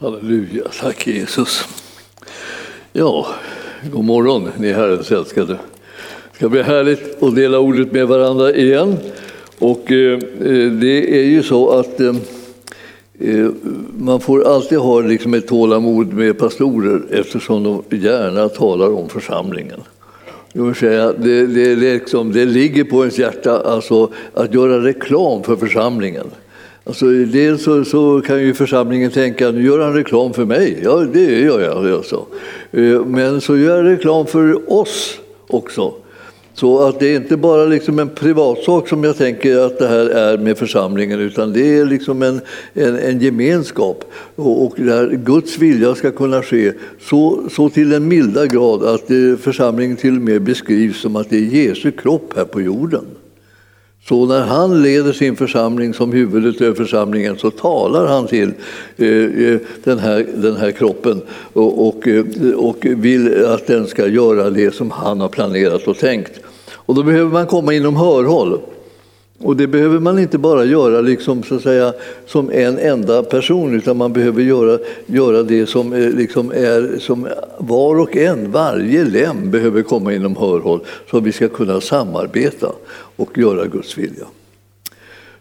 Halleluja, tack Jesus. Ja, god morgon ni Herrens älskade. Det ska bli härligt att dela ordet med varandra igen. Och eh, eh det är ju så att eh, eh, man får alltid ha liksom ett tålamod med pastorer eftersom de gärna talar om församlingen. Säga, det, det, liksom, det ligger på ens hjärta alltså, att göra reklam för församlingen. Alltså, dels så, så, kan ju församlingen tänka nu gör han reklam för mig. Ja, det gör jag. Alltså. Men så gör jag reklam för oss också. Så att det är inte bara liksom en privatsak som jag tänker att det här är med församlingen utan det är liksom en, en, en gemenskap. Och, och där Guds vilja ska kunna ske så, så till en milda grad att eh, församlingen till och med beskrivs som att det är Jesu kropp här på jorden. Så när han leder sin församling som huvudet över församlingen så talar han till eh, eh, den, här, den här kroppen och, och, eh, och vill att den ska göra det som han har planerat och tänkt. Och då behöver man komma inom hörhåll. Och det behöver man inte bara göra liksom, så att säga, som en enda person utan man behöver göra, göra det som, eh, liksom är, som var och en, varje lem behöver komma inom hörhåll så att vi ska kunna samarbeta och göra Guds vilja.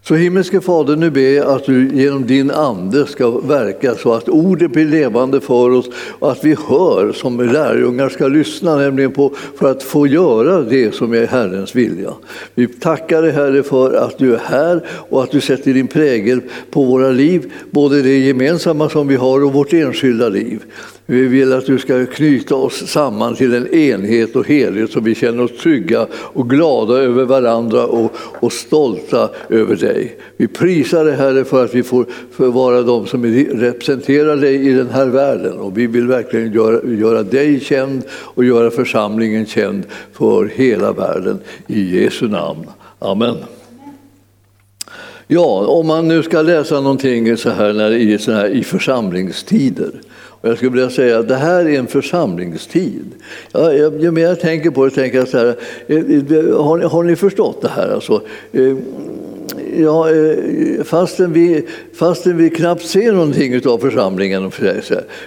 Så himmelske Fader, nu ber jag att du genom din ande ska verka så att ordet blir levande för oss och att vi hör som lärjungar ska lyssna nämligen på för att få göra det som är Herrens vilja. Vi tackar dig Herre för att du är här och att du sätter din prägel på våra liv, både det gemensamma som vi har och vårt enskilda liv. Vi vill att du ska knyta oss samman till en enhet och helhet så vi känner oss trygga och glada över varandra och, och stolta över dig. Vi prisar dig Herre för att vi får för vara de som representerar dig i den här världen och vi vill verkligen göra, göra dig känd och göra församlingen känd för hela världen. I Jesu namn. Amen. Ja, om man nu ska läsa någonting så här, när, i, så här, i församlingstider och jag skulle vilja säga att det här är en församlingstid. Ja, ju mer jag tänker på det tänker jag så här, eh, har ni, har ni förstått det här? Alltså, eh, ja, eh, fastän, vi, fastän vi knappt ser någonting av församlingen,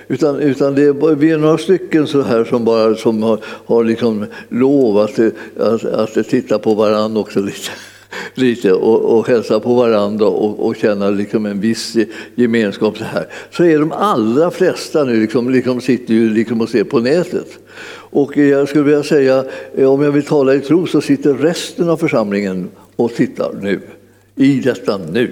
utan, utan det är, vi är några stycken så här som, bara, som har, har liksom lov att, att, att titta på varandra också lite lite och, och hälsa på varandra och, och känna liksom en viss gemenskap. Så, här. så är de allra flesta nu liksom, liksom sitter ju liksom och ser på nätet. Och jag skulle vilja säga, eh, om jag vill tala i tro, så sitter resten av församlingen och tittar nu. I detta nu.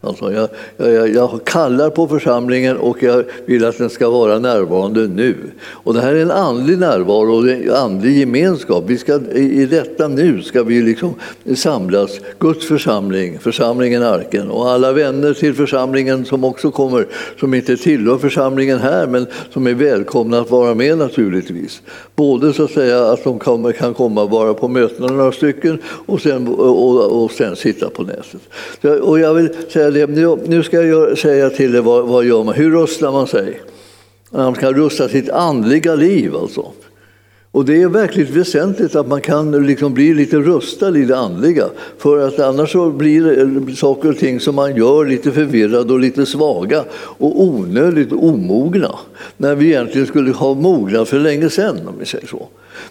Alltså jag, jag, jag, kallar på församlingen och jag vill att den ska vara närvarande nu. Och det här är en andlig närvaro och en andlig gemenskap. Vi ska, I detta nu ska vi liksom samlas, Guds församling, församlingen Arken och alla vänner till församlingen som också kommer, som inte tillhör församlingen här men som är välkomna att vara med naturligtvis. Både så att säga att de kommer, kan komma bara på mötena några stycken och sen, och, och sen sitta på nätet. Och jag vill säga säga det. Nu ska jag säga till er vad, vad gör man? Hur rustar man sig? Man kan rusta sitt andliga liv alltså. Och det är verkligen väsentligt att man kan liksom bli lite rustad i det andliga. För att annars så blir eh, saker och ting som man gör lite förvirrade och lite svaga och onödigt omogna. När vi egentligen skulle ha mognat för länge sedan om vi säger så.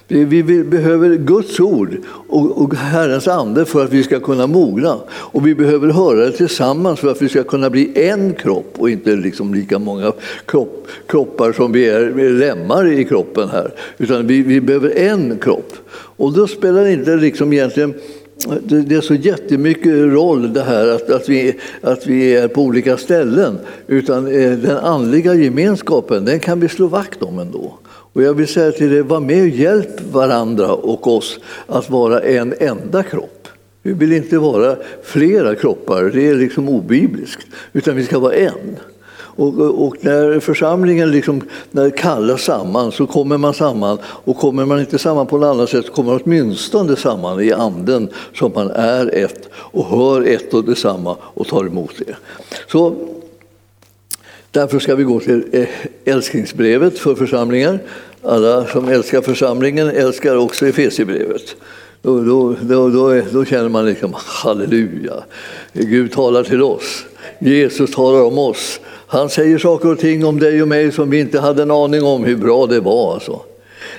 Vi behöver Guds ord och Herrens ande för att vi ska kunna mogna. Och vi behöver höra det tillsammans för att vi ska kunna bli en kropp och inte liksom lika många kropp, kroppar som vi är lemmar i kroppen här. Utan vi, vi behöver en kropp. Och då spelar det inte liksom egentligen det är så jättemycket roll det här att, att, vi, att vi är på olika ställen. Utan eh, den andliga gemenskapen, den kan vi slå vakt om ändå. Och jag vill säga till er, var med och hjälp varandra och oss att vara en enda kropp. Vi vill inte vara flera kroppar, det är liksom obibliskt, utan vi ska vara en. Och, och, när församlingen liksom, när kallas samman så kommer man samman och kommer man inte samman på något annat sätt så kommer man åtminstone samman i anden som man är ett och hör ett och detsamma och tar emot det. Så Därför ska vi gå till älskningsbrevet älsklingsbrevet för församlingar. Alla som älskar församlingen älskar också Efesierbrevet. Då, då, då, då, då känner man liksom halleluja, Gud talar till oss. Jesus talar om oss. Han säger saker och ting om dig och mig som vi inte hade en aning om hur bra det var. Alltså.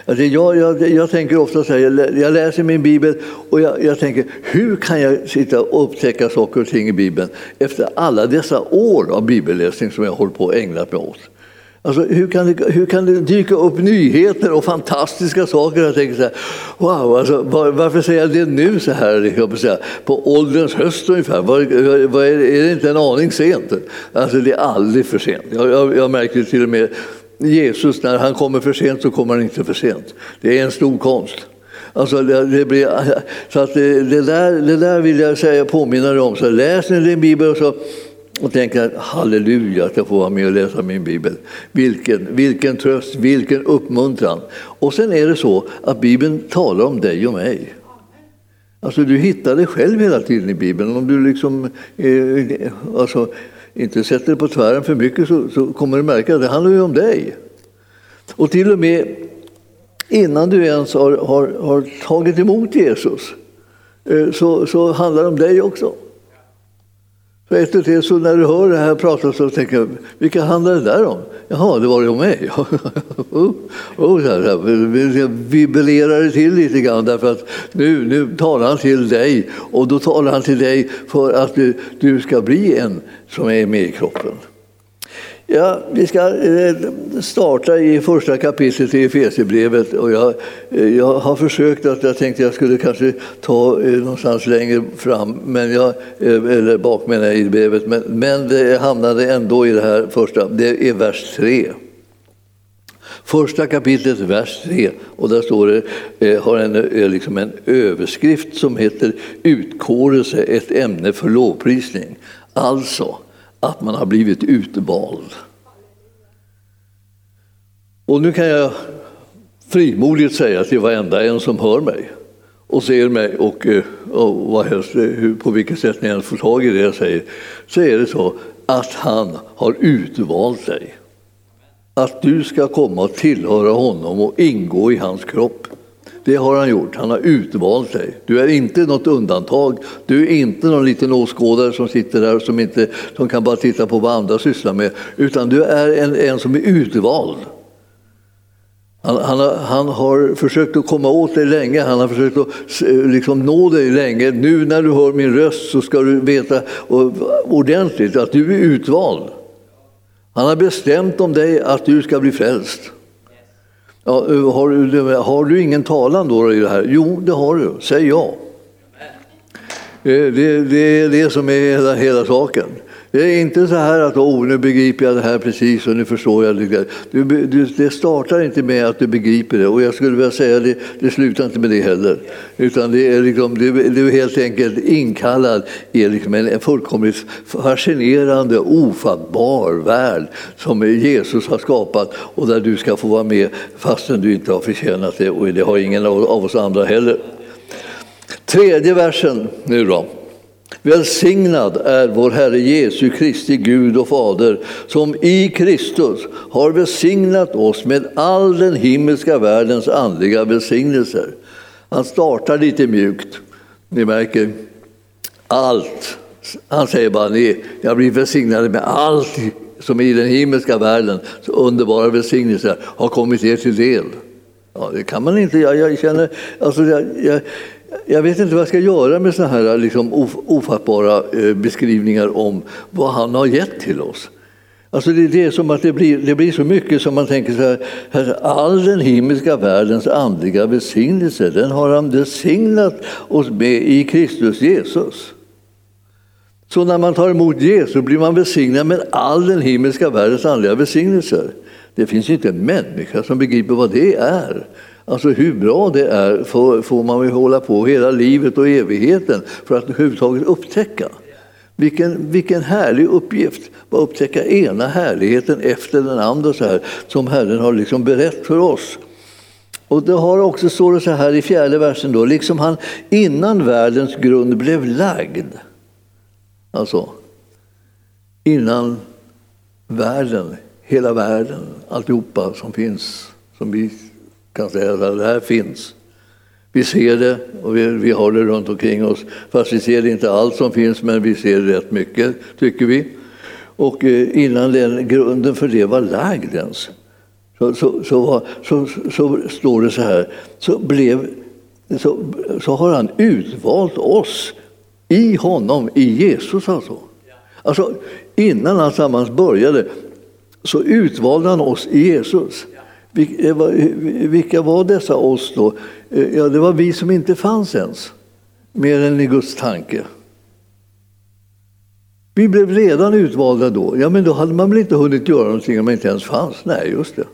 Alltså jag, jag, jag tänker ofta så här, jag läser min bibel och jag, jag, tänker hur kan jag sitta och upptäcka saker och ting i bibeln efter alla dessa år av bibelläsning som jag hållit på och ägnat mig åt. Alltså, hur, kan det, hur kan det dyka upp nyheter och fantastiska saker? Jag tänker så här, wow, alltså, var, varför säger jag det nu så här liksom, på ålderns höst ungefär? Var, var, är, är, det inte en aning sent? Alltså, det är aldrig för sent. Jag, jag, jag märker till och med Jesus, när han kommer för sent så kommer han inte för sent. Det är en stor konst. Alltså det, det blir, så att det, det, där, det där vill jag säga, påminna dig om. Så läs din bibel och, så, och tänker att halleluja att jag får vara med och läsa min bibel. Vilken, vilken tröst, vilken uppmuntran. Och sen är det så att Bibeln talar om dig och mig. Alltså du hittar dig själv hela tiden i Bibeln. Om du liksom, eh, alltså, inte sätter dig på tvären för mycket så, så kommer du märka att det handlar ju om dig. Och till och med innan du ens har, har, har tagit emot Jesus eh, så, så handlar det om dig också. För efter det, så när du hör det här pratas så tänker jag, vilka handlar det där om? Jaha, det var det om mig. och oh, så här, vibrerar det till lite grann därför att nu, nu talar han till dig och då talar han till dig för att du, du ska bli en som är med i kroppen. Ja, vi ska eh, starta i första kapitlet i Efesierbrevet. Och jag, eh, jag har försökt att jag tänkte jag skulle kanske ta eh, någonstans längre fram, men jag, eller bak menar jag i brevet, men, men det hamnade ändå i det här första. Det är vers 3. Första kapitlet, vers 3, och där står det, har en, liksom en överskrift som heter Utkårelse, ett ämne för lovprisning. Alltså, att man har blivit utvald. Och nu kan jag frimodigt säga till varenda en som hör mig och ser mig och, eh, och vad helst, eh, på vilket sätt ni än får tag i det jag säger, så är det så att han har utvalt dig. Att du ska komma och tillhöra honom och ingå i hans kropp. Det har han gjort. Han har utvalt dig. Du är inte något undantag. Du är inte någon liten åskådare som sitter där som inte som kan bara titta på vad andra sysslar med. Utan du är en, en som är utvald. Han, han, har, han, har, försökt att komma åt dig länge, han har försökt att liksom nå dig länge. Nu när du hör min röst så ska du veta ordentligt att du är utvald. Han har bestämt om dig att du ska bli frälst. Ja, har, du, har du ingen talan då i det här? Jo, det har du. Säg ja. Eh, det, det, det är det som är hela, hela saken. Det är inte så här att oh, nu begriper jag det här precis och nu förstår jag det. Du, du, det startar inte med att du begriper det och jag skulle vilja säga det, det slutar inte med det heller. Utan det är, liksom, du, du är helt enkelt inkallad i liksom en, en fullkomligt fascinerande, ofattbar värld som Jesus har skapat och där du ska få vara med fastän du inte har förtjänat det och det har ingen av oss andra heller. Tredje versen nu då. Välsignad är vår Herre Jesu Kristi Gud och Fader som i Kristus har välsignat oss med all den himmelska världens andliga välsignelser. Han startar lite mjukt. Ni märker, allt. Han säger bara ni, jag blir välsignad med allt som i den himmelska världen, så underbara välsignelser, har kommit er till del. Ja, det kan man inte. Jag, jag känner, alltså, jag, jag jag vet inte vad jag ska göra med sådana här liksom, ofattbara eh, beskrivningar om vad han har gett till oss. Alltså det, det är som att det blir, det blir så mycket som man tänker så här, all den himmelska världens andliga välsignelse, den har han välsignat oss med i Kristus Jesus. Så när man tar emot Jesus blir man välsignad med all den himmelska världens andliga välsignelser. Det finns inte en människa som begriper vad det är. Alltså hur bra det är får, får man väl hålla på hela livet och evigheten för att överhuvudtaget upptäcka. Vilken, vilken härlig uppgift, att upptäcka ena härligheten efter den andra så här, som Herren har liksom berättat för oss. Och det har också står det så här i fjärde versen då, liksom han innan världens grund blev lagd. Alltså, innan världen, hela världen, alltihopa som finns, som vi kan säga att det här finns. Vi ser det och vi, vi har det runt omkring oss. Fast vi ser inte allt som finns, men vi ser rätt mycket, tycker vi. Och eh, innan den grunden för det var lagd ens, så, så, så, så, så står det så här, så, blev, så, så har han utvalt oss i honom, i Jesus alltså. Alltså innan alltsammans började så utvalde han oss i Jesus. Eh, vilka var dessa oss då? Eh, ja, det var vi som inte fanns ens, mer än i Guds tanke. Vi blev redan utvalda då. Ja, men då hade man väl inte hunnit göra någonting om man inte ens fanns? Nej, just det.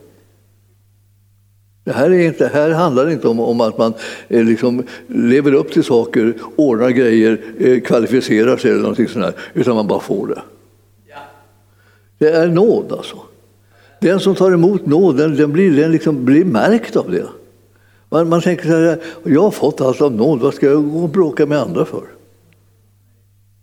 Det här, är inte, här handlar det inte om, om att man eh, liksom lever upp till saker, ordnar grejer, eh, kvalificerar sig eller någonting sånt där, utan man bara får det. Det är nåd alltså. Den som tar emot nåd, den, den blir, den liksom blir märkt av det. Man, man tänker så här, jag har fått allt av nåd, vad ska jag gå och bråka med andra för?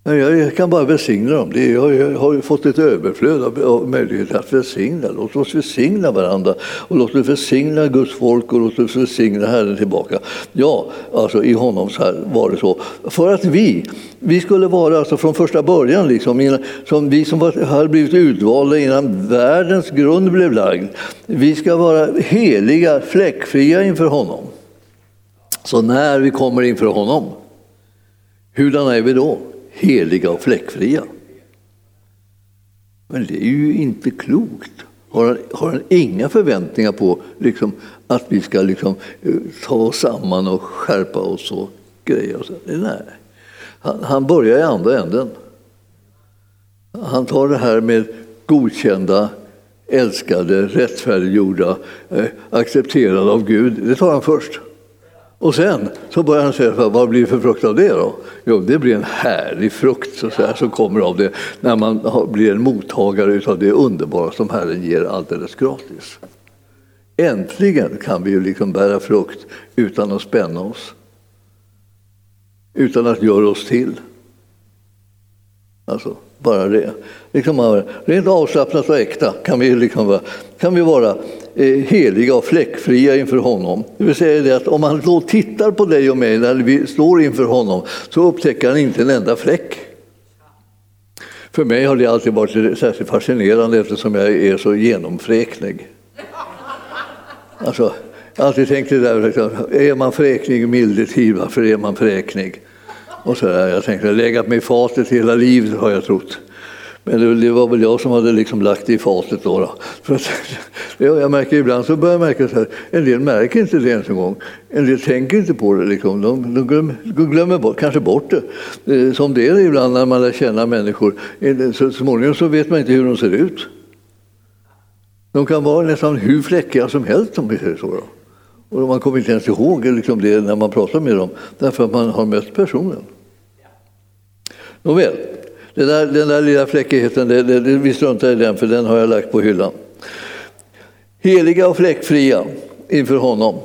Jag kan bara välsigna dem. Jag har fått ett överflöd av möjligheter att välsigna. Låt oss välsigna varandra och låt oss välsigna Guds folk och låt oss välsigna Herren tillbaka. Ja, alltså i honom så var det så. För att vi, vi skulle vara alltså från första början, liksom, som vi som var, hade blivit utvalda innan världens grund blev lagd. Vi ska vara heliga, fläckfria inför honom. Så när vi kommer inför honom, hurdana är vi då? Heliga och fläckfria. Men det är ju inte klokt. Har han, har han inga förväntningar på liksom, att vi ska liksom, eh, ta oss samman och skärpa oss och grejer? Och så? Nej. Han, han börjar i andra änden. Han tar det här med godkända, älskade, rättfärdiggjorda, eh, accepterade av Gud. Det tar han först. Och sen så börjar han säga, vad blir det för frukt av det då? Jo, det blir en härlig frukt så här, som kommer av det när man blir en mottagare av det underbara som Herren ger alldeles gratis. Äntligen kan vi ju liksom bära frukt utan att spänna oss. Utan att göra oss till. Alltså, bara det. Liksom, rent avslappnat och äkta kan vi, liksom vara, kan vi vara Eh, heliga och fläckfria inför honom. Det vill säga det att om han då tittar på dig och mig när vi står inför honom så upptäcker han inte en enda fläck. För mig har det alltid varit särskilt fascinerande eftersom jag är så genomfräknig. Alltså, jag har alltid tänkt det där, liksom, är man fräknig i mildetid, varför är man fräknig? Och så där. Jag tänkte, legat mig i fatet hela livet har jag trott. Men det var väl jag som hade liksom lagt det i fatet. Då, då. För att, jag märker ibland så börjar jag märka att en del märker inte det ens en gång. En del tänker inte på det. Liksom. De, de, glömmer, glömmer bort, kanske bort det. Eh, som det är ibland när man lär känna människor. Eh, så småningom så vet man inte hur de ser ut. De kan vara nästan hur fläckiga som helst om vi säger så. Då. Och man kommer inte ens ihåg liksom det när man pratar med dem, därför att man har mött personen. Nåväl, den där, den där lilla fläckigheten, det, det, vi struntar i den, för den har jag lagt på hyllan. Heliga och fläckfria inför honom.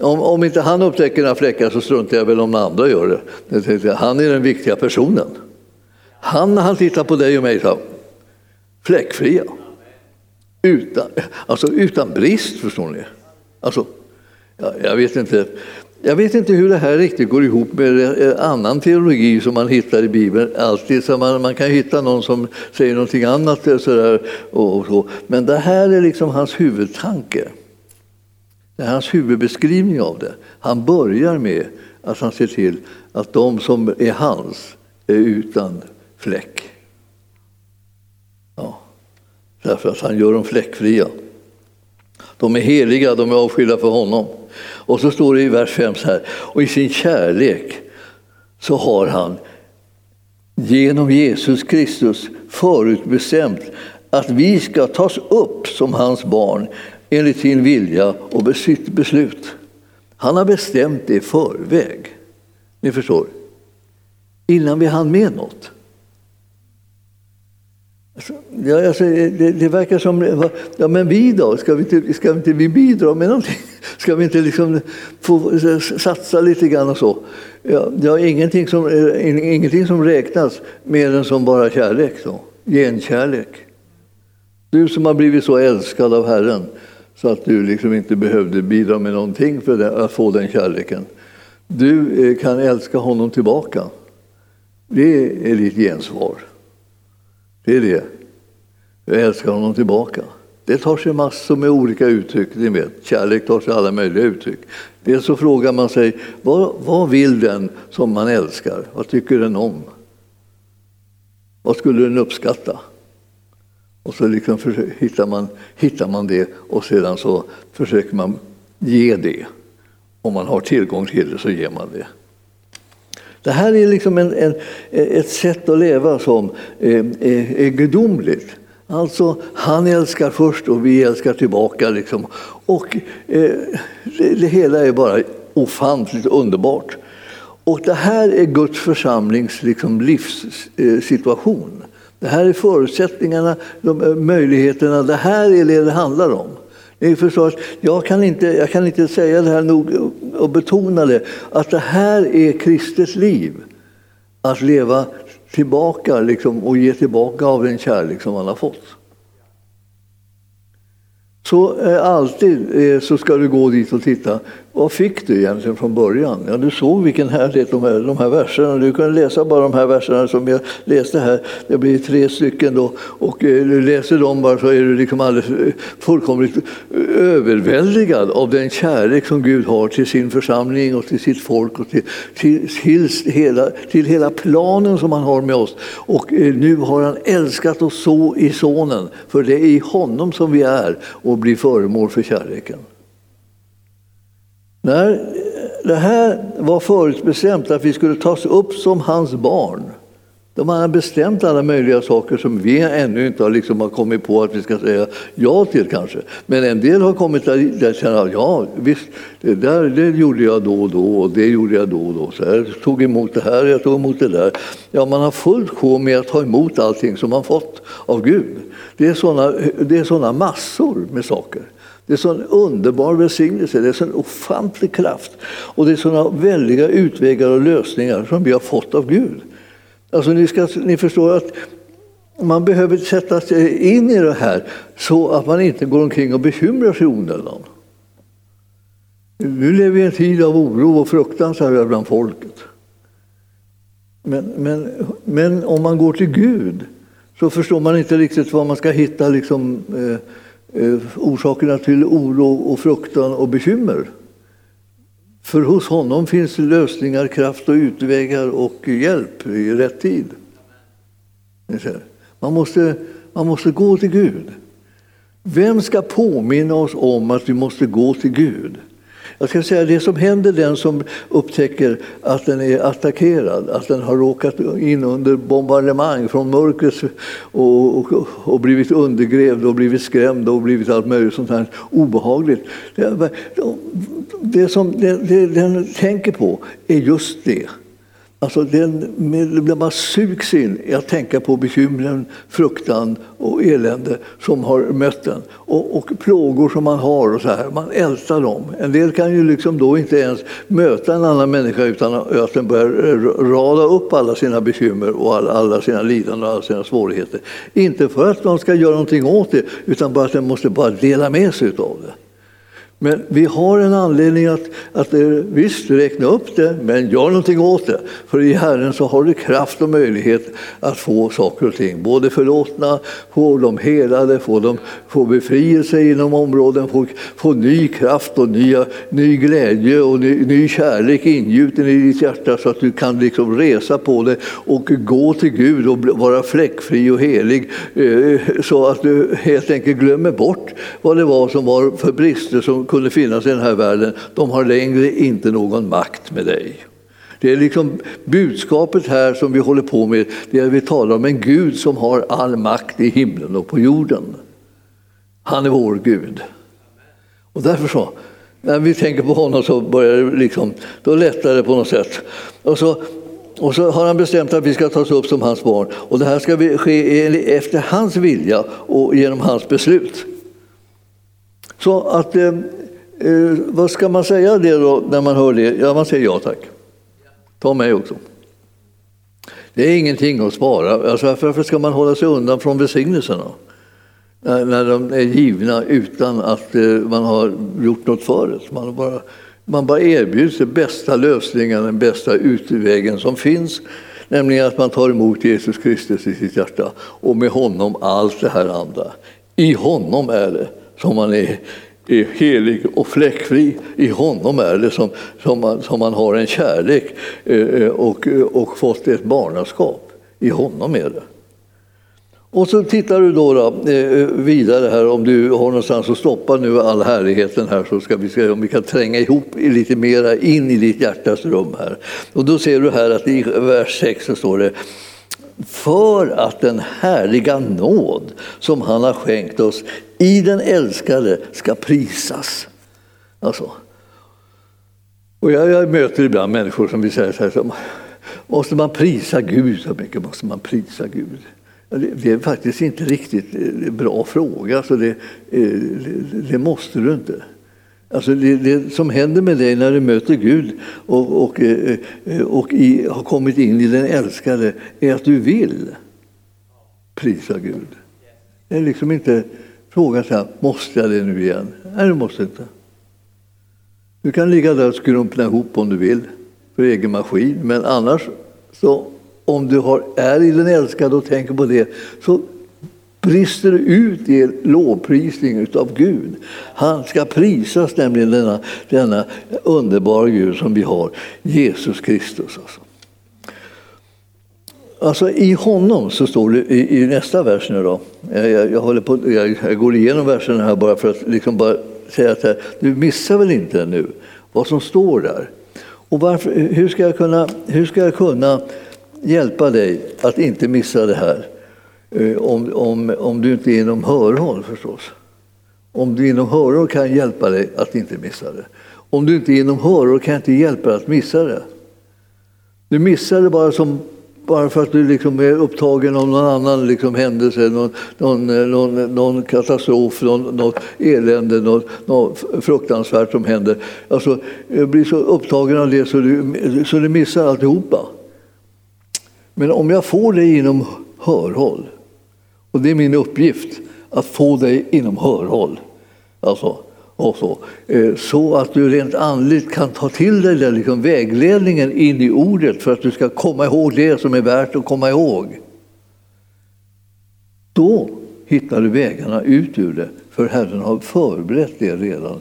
Om, om inte han upptäcker några fläckar så struntar jag väl om andra gör det. Han är den viktiga personen. Han, när han tittar på dig och mig, så fläckfria. Utan, alltså utan brist, förstår ni. Alltså, jag vet inte. Jag vet inte hur det här riktigt går ihop med annan teologi som man hittar i Bibeln. Alltid, så man, man kan hitta någon som säger någonting annat. Eh, Sådär, och, så. Men det här är liksom hans huvudtanke. Det är hans huvudbeskrivning av det. Han börjar med att han ser till att de som är hans är utan fläck. Ja. Därför att han gör dem fläckfria. De är heliga, de är avskilda för honom. Och så står det i vers 5 så här, och i sin kärlek så har han genom Jesus Kristus förutbestämt att vi ska tas upp som hans barn enligt sin vilja och sitt beslut. Han har bestämt det i förväg. Ni förstår? Innan vi hann med något. Alltså, ja, alltså, det, det, verkar som, ja men vi då, ska vi inte, ska inte vi bidra med någonting? Ska vi inte liksom få satsa lite grann och så? Ja, ja, ingenting, som, eh, ingenting som räknas mer än som bara kärlek, då. genkärlek. Du som har blivit så älskad av Herren så att du liksom inte behövde bidra med någonting för att få den kärleken. Du eh, kan älska honom tillbaka. Det är ditt gensvar. Det är det. Jag älskar honom tillbaka. Det tar sig massor med olika uttryck. Ni vet. Kärlek tar sig alla möjliga uttryck. Dels så frågar man sig vad, vad vill den som man älskar? Vad tycker den om? Vad skulle den uppskatta? Och så liksom hittar, man, hittar man det och sedan så försöker man ge det. Om man har tillgång till det så ger man det. Det här är liksom en, en, ett sätt att leva som är, är, är gudomligt. Alltså, han älskar först och vi älskar tillbaka. Liksom. Och eh, det, det, hela är bara ofantligt underbart. Och det här är Guds församlings liksom, livssituation. Eh, det här är förutsättningarna, de, möjligheterna. Det här är det det handlar om. Ni förstår, jag, kan inte, jag kan inte säga det här nog och betona det, att det här är Kristus liv. Att leva tillbaka liksom, och ge tillbaka av den kärlek som man har fått. Så eh, alltid eh, så ska du gå dit och titta. Vad fick du egentligen från början? Ja, du såg vilken härlighet de här, de här verserna. Du kunde läsa bara de här verserna som jag läste här. Det blir tre stycken då. Och eh, du läser dem bara så är du liksom alldeles eh, fullkomligt eh, överväldigad av den kärlek som Gud har till sin församling och till sitt folk och till, till, till, hela, till hela planen som han har med oss. Och nu har han älskat oss så i Sonen, för det är i honom som vi är och blir föremål för kärleken. När det här var förutbestämt att vi skulle tas upp som hans barn. De har bestämt alla möjliga saker som vi ännu inte har, liksom har kommit på att vi ska säga ja till kanske. Men en del har kommit där och känner ja visst, det, där, det gjorde jag då och då och det gjorde jag då och då. Så jag tog emot det här, jag tog emot det där. Ja, man har fullt sjå med att ta emot allting som man fått av Gud. Det är sådana massor med saker. Det är sån underbar välsignelse, det är sån ofantlig kraft. Och det är såna väldiga utvägar och lösningar som vi har fått av Gud. Alltså ni, ska, ni förstår att man behöver sätta sig in i det här så att man inte går omkring och bekymrar sig onödan. Nu lever vi i en tid av oro och fruktan så här bland folket. Men, men, men om man går till Gud så förstår man inte riktigt vad man ska hitta liksom, Eh, Eh, orsakerna till oro och fruktan och bekymmer. För hos honom finns lösningar, kraft och utvägar och hjälp i rätt tid. Man måste, man måste gå till Gud. Vem ska påminna oss om att vi måste gå till Gud? Jag ska säga det som händer den som upptäcker att den är attackerad, att den har råkat in under bombardemang från mörkret och, och, och blivit undergrävd och blivit skrämd och blivit allt möjligt sånt här obehagligt. Det, det som det, det, den tänker på är just det. Alltså den, man sugs in i att tänka på bekymren, fruktan och elände som har mött en. Och, och plågor som man har. och så här. Man ältar dem. En del kan ju liksom då inte ens möta en annan människa utan att den börjar rada upp alla sina bekymmer och alla, alla sina lidanden och alla sina svårigheter. Inte för att man ska göra någonting åt det utan bara att den måste bara dela med sig av det. Men vi har en anledning att, att eh, visst räkna upp det, men gör någonting åt det. För i Herren så har du kraft och möjlighet att få saker och ting både förlåtna, få dem helade, få, dem, få befrielse inom områden, få, få ny kraft och nya, ny glädje och ny, ny kärlek ingjuten i ditt hjärta så att du kan liksom resa på det och gå till Gud och vara fläckfri och helig eh, så att du helt enkelt glömmer bort vad det var som var för brister som kunde finnas i den här världen, de har längre inte någon makt med dig. Det är liksom budskapet här som vi håller på med, det är att vi talar om en Gud som har all makt i himlen och på jorden. Han är vår Gud. Och därför så, när vi tänker på honom så börjar det liksom, då lättar det på något sätt. Och så, och så har han bestämt att vi ska tas upp som hans barn. Och det här ska ske efter hans vilja och genom hans beslut. Så att, eh, eh, vad ska man säga det då när man hör det? Ja, man säger ja tack. Ta mig också. Det är ingenting att spara. Alltså, varför ska man hålla sig undan från välsignelserna? När, när de är givna utan att eh, man har gjort något för det. Man bara, man bara erbjuds den bästa lösningen, den bästa utvägen som finns Nämligen att man tar emot Jesus Kristus i sitt hjärta och med honom allt det här andra. I honom är det som man är, är helig och fläckfri. I honom är det som, som, man, som man har en kärlek eh, eh, och, och fått ett barnaskap. I honom är det. Och så tittar du då, då eh, vidare här, om du har någonstans att stoppa nu all härligheten här så ska vi se om vi kan tränga ihop lite mera in i ditt hjärtas rum här. Och då ser du här att i vers 6 så står det för att den härliga nåd som han har skänkt oss i den älskade ska prisas. Alltså. Och jag, jag möter ibland människor som vill säga så här, så, måste man prisa Gud? Så mycket måste man prisa Gud. Det är faktiskt inte riktigt en bra fråga, så det, eh, det, det måste du inte. Alltså det, det, som händer med dig när du möter Gud och, och, eh, och i, har kommit in i den älskade är att du vill prisa Gud. Det är liksom inte fråga så här, måste jag det nu igen? Nej, du måste inte. Du kan ligga där och skrumpna ihop om du vill, för egen maskin, men annars så om du har, är i den älskade och tänker på det, så brister du ut i lovprisning av Gud. Han ska prisas, nämligen denna, denna underbara Gud som vi har, Jesus Kristus. Alltså. Alltså i honom så står det i, i nästa vers nu då. Jag, jag, jag håller på, jag, jag, går igenom verserna här bara för att liksom bara säga att här, du missar väl inte nu vad som står där. Och varför, hur, ska jag kunna, hur ska jag kunna hjälpa dig att inte missa det här. Eh, om, om, om du inte är inom hörhåll förstås. Om du inom hörhåll kan hjälpa dig att inte missa det. Om du inte är inom hörhåll kan jag inte hjälpa dig att missa det. Du missar det bara, som, bara för att du liksom är upptagen av någon annan liksom händelse, någon, någon, någon, någon katastrof, någon, något elände, något, något fruktansvärt som händer. Alltså, du blir så upptagen av det så du, så du missar alltihopa. Men om jag får dig inom hörhåll, och det är min uppgift att få dig inom hörhåll, alltså, och så, eh, så att du rent andligt kan ta till dig den liksom vägledningen in i ordet för att du ska komma ihåg det som är värt att komma ihåg. Då hittar du vägarna ut ur det, för Herren har förberett det redan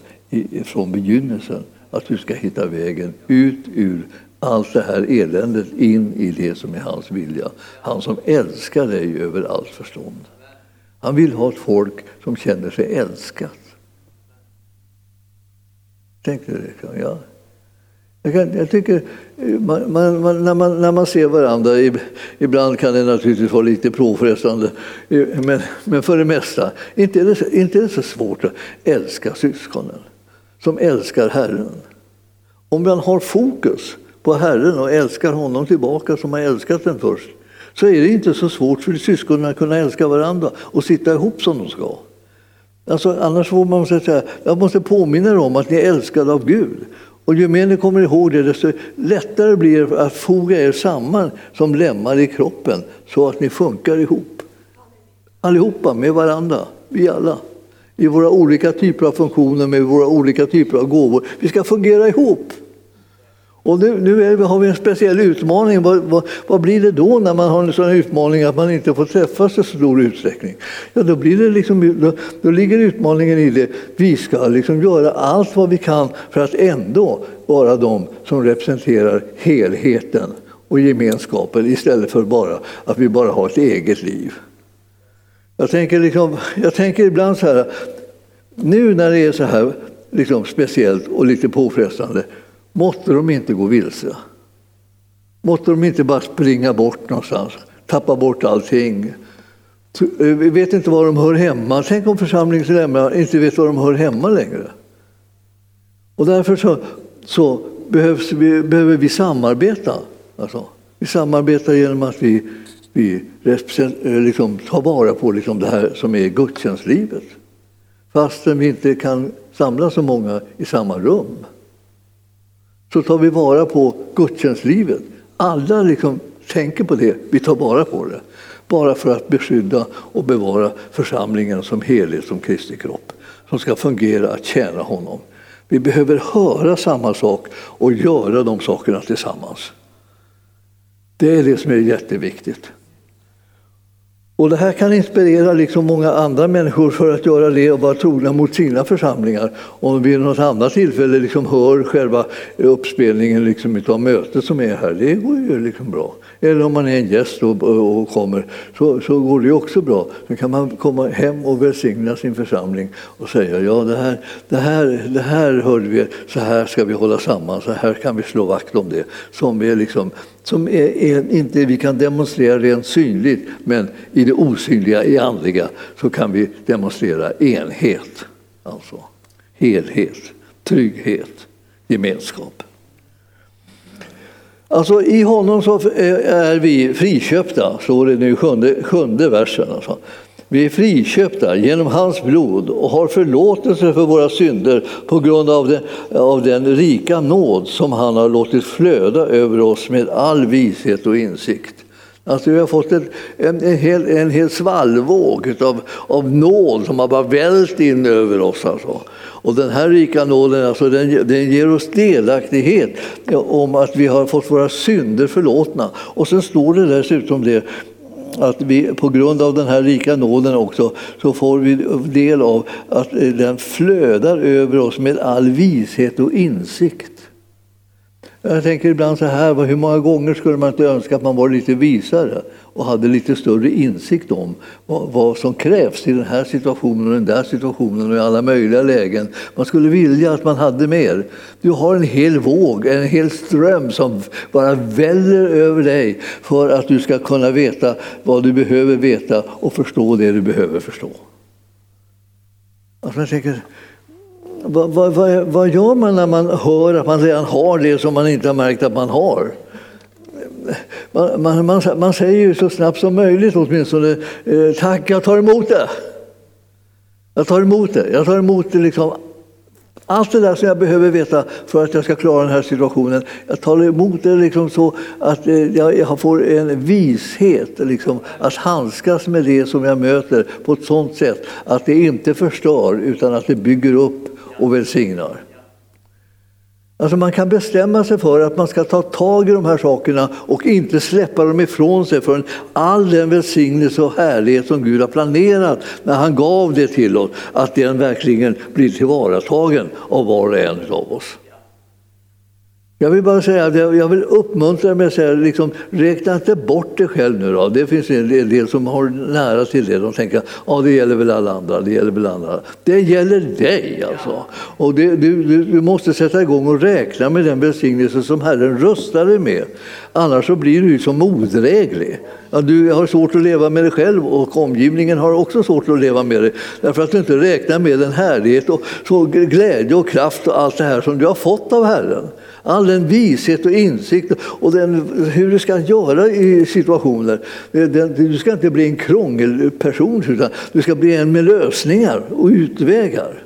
från begynnelsen, att du ska hitta vägen ut ur allt det här eländet in i det som är hans vilja. Han som älskar dig över allt förstånd. Han vill ha ett folk som känner sig älskat. Tänk dig det. Ja. Jag, kan, jag tycker, eh, man, man, man, när, man, när man ser varandra, ibland kan det naturligtvis vara lite påfrestande, eh, men, men för det mesta, inte är det, inte är det så svårt att älska syskonen som älskar Herren. Om man har fokus på Herren och älskar honom tillbaka som har älskat den först så är det inte så svårt för syskonen att kunna älska varandra och sitta ihop som de ska. Alltså, annars får man säga jag måste påminna er om att ni är älskade av Gud. Och ju mer ni kommer ihåg det, desto lättare blir det att foga er samman som lemmar i kroppen så att ni funkar ihop. Allihopa, med varandra, vi alla. I våra olika typer av funktioner, med våra olika typer av gåvor. Vi ska fungera ihop. Och nu, nu är, har vi en speciell utmaning. Vad, vad, vad, blir det då när man har en sån utmaning att man inte får träffas i så stor utsträckning? Ja, då, blir det liksom, då, då ligger utmaningen i det. Vi ska liksom göra allt vad vi kan för att ändå vara de som representerar helheten och gemenskapen istället för bara att vi bara har ett eget liv. Jag tänker, liksom, jag tänker ibland så här, nu när det är så här liksom speciellt och lite påfrestande Måtte de inte gå vilse. Måtte de inte bara springa bort någonstans, tappa bort allting. Eh, vi vet inte var de hör hemma. Tänk om församlingsmedlemmar inte vet var de hör hemma längre. Och därför så, så behövs vi, behöver vi samarbeta. Alltså, vi samarbetar genom att vi, vi eh, liksom, tar vara på liksom det här som är gudstjänstlivet. Fastän vi inte kan samla så många i samma rum så tar vi vara på gudstjänstlivet. Alla liksom tänker på det, vi tar vara på det. Bara för att beskydda och bevara församlingen som helhet, som Kristi kropp, som ska fungera att tjäna honom. Vi behöver höra samma sak och göra de sakerna tillsammans. Det är det som är jätteviktigt. Och det här kan inspirera liksom många andra människor för att göra det och vara trogna mot sina församlingar. Om vi vid något annat tillfälle liksom hör själva uppspelningen liksom av mötet som är här, det går ju liksom bra. Eller om man är en gäst och, och kommer, så, så går det också bra. Då kan man komma hem och välsigna sin församling och säga ja, det här, det här, det här hörde vi, så här ska vi hålla samman, så här kan vi slå vakt om det. Som är liksom som är, är, inte vi kan demonstrera rent synligt, men i det osynliga, i andliga, så kan vi demonstrera enhet. Alltså helhet, trygghet, gemenskap. Alltså, I honom så är vi friköpta, står det nu i sjunde, sjunde versen. Alltså. Vi är friköpta genom hans blod och har förlåtelse för våra synder på grund av den, av den rika nåd som han har låtit flöda över oss med all vishet och insikt. Alltså vi har fått en, en, en, hel, en hel svallvåg av, av nåd som har bara vällt in över oss. Alltså. Och den här rika nåden alltså, den, den ger oss delaktighet om att vi har fått våra synder förlåtna. Och sen står det dessutom det att vi på grund av den här rika nåden också så får vi del av att den flödar över oss med all vishet och insikt. Jag tänker ibland så här, hur många gånger skulle man inte önska att man var lite visare och hade lite större insikt om vad, som krävs i den här situationen och den där situationen och i alla möjliga lägen. Man skulle vilja att man hade mer. Du har en hel våg, en hel ström som bara väller över dig för att du ska kunna veta vad du behöver veta och förstå det du behöver förstå. Alltså jag tänker, vad, vad, vad, gör man när man hör att man redan har det som man inte har märkt att man har? Man, man, man, man säger ju så snabbt som möjligt åtminstone eh, tack, jag tar emot det. Jag tar emot det. Jag tar emot det liksom, allt det där som jag behöver veta för att jag ska klara den här situationen. Jag tar emot det liksom så att eh, jag får en vishet liksom, att handskas med det som jag möter på ett sådant sätt att det inte förstör utan att det bygger upp och välsignar. Alltså man kan bestämma sig för att man ska ta tag i de här sakerna och inte släppa dem ifrån sig förrän all den välsignelse och härlighet som Gud har planerat när han gav det till oss, att den verkligen blir tillvaratagen av var och en av oss. Jag vill bara säga jag vill uppmuntra mig att säga, liksom, räkna inte bort dig själv nu då. Det finns en del som har nära till det. De tänker att det gäller väl alla andra. Det gäller väl andra. Det gäller dig alltså. Och det, du, du, du, måste sätta igång och räkna med den välsignelse som Herren röstar dig med. Annars så blir du som odräglig. Ja, du har svårt att leva med dig själv och omgivningen har också svårt att leva med dig. Därför att du inte räknar med den härlighet och så glädje och kraft och allt det här som du har fått av Herren. All den vishet och insikt och den, hur du ska göra i situationer. Eh, du ska inte bli en krångelperson utan du ska bli en med lösningar och utvägar.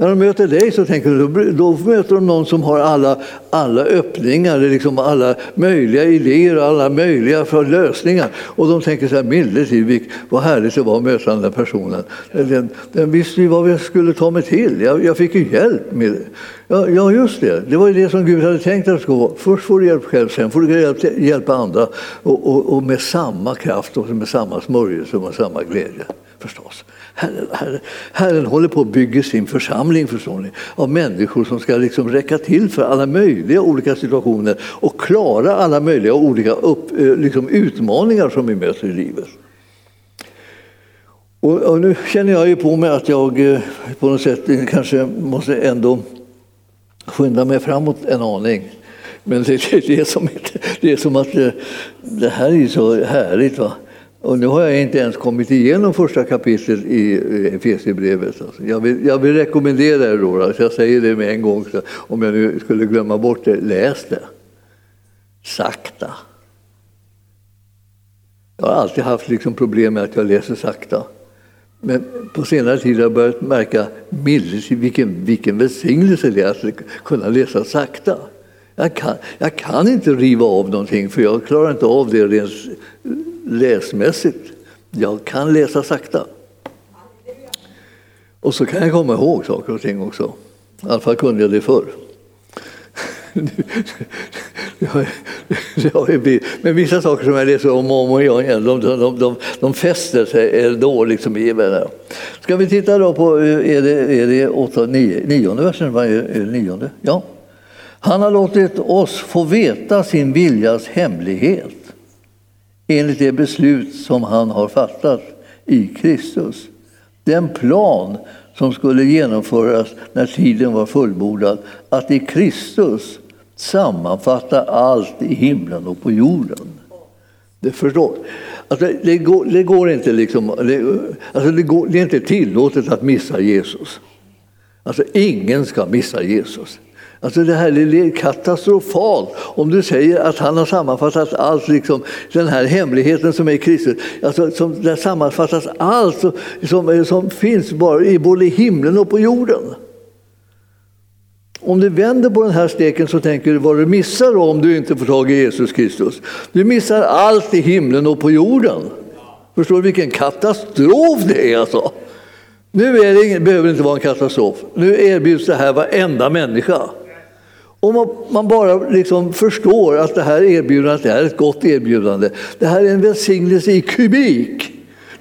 När de möter dig så tänker du, då möter de någon som har alla, alla öppningar, liksom alla möjliga idéer och alla möjliga för lösningar. Och de tänker så här, milde tid, vad härligt det var att möta den där personen. Den, den visste ju vad jag skulle ta mig till, jag, jag fick ju hjälp med det. Ja, ja, just det. Det var ju det som Gud hade tänkt att det skulle vara. Först får du hjälp själv, sen får du hjälp, hjälpa andra. Och, och, och, med samma kraft och med samma smörjelse och med samma glädje förstås. Herren, Herren, Herren håller på att bygga sin församling förstår ni, av människor som ska liksom räcka till för alla möjliga olika situationer och klara alla möjliga olika upp, eh, liksom utmaningar som vi möter i livet. Och, och nu känner jag ju på mig att jag eh, på något sätt eh, kanske måste ändå skynda mig framåt en aning. Men det, det, är, som, det är som att det, det här är så härligt. Va? Och nu har jag inte ens kommit igenom första kapitlet i eh, Efesierbrevet. Jag, vill, jag vill rekommendera er då, alltså jag säger det med en gång, så om jag nu skulle glömma bort det, läs det. Sakta. Jag har alltid haft liksom problem med att jag läser sakta. Men på senare tid har jag börjat märka vilken, vilken välsignelse det är att kunna läsa sakta. Jag kan, jag kan inte riva av någonting för jag klarar inte av det rent läsmässigt. Jag kan läsa sakta. Och så kan jag komma ihåg saker och ting också. I alla fall kunde jag det förr. Men vissa saker som jag läser om och om igen, de, de, de, de fäster sig då liksom i mig. Ska vi titta då på, eh, är det, är det åtta, nio, nionde versen? Är det, nionde? Ja. Han har låtit oss få veta sin viljas hemlighet enligt det beslut som han har fattat i Kristus. Den plan som skulle genomföras när tiden var fullbordad, att i Kristus sammanfatta allt i himlen och på jorden. Det förstår. Alltså, det, går, det går inte liksom, det, alltså det, går, det är inte tillåtet att missa Jesus. Alltså, ingen ska missa Jesus. Alltså det här är katastrofalt om du säger att han har sammanfattat allt, liksom, den här hemligheten som är Kristus. Alltså, som, där sammanfattas allt som, som finns bara i både himlen och på jorden. Om du vänder på den här steken så tänker du vad du missar om du inte får tag i Jesus Kristus. Du missar allt i himlen och på jorden. Förstår du vilken katastrof det är alltså? Nu är det ingen, behöver det inte vara en katastrof. Nu erbjuds det här varenda människa. Om man bara liksom förstår att det här erbjudandet är ett gott erbjudande. Det här är en välsignelse i kubik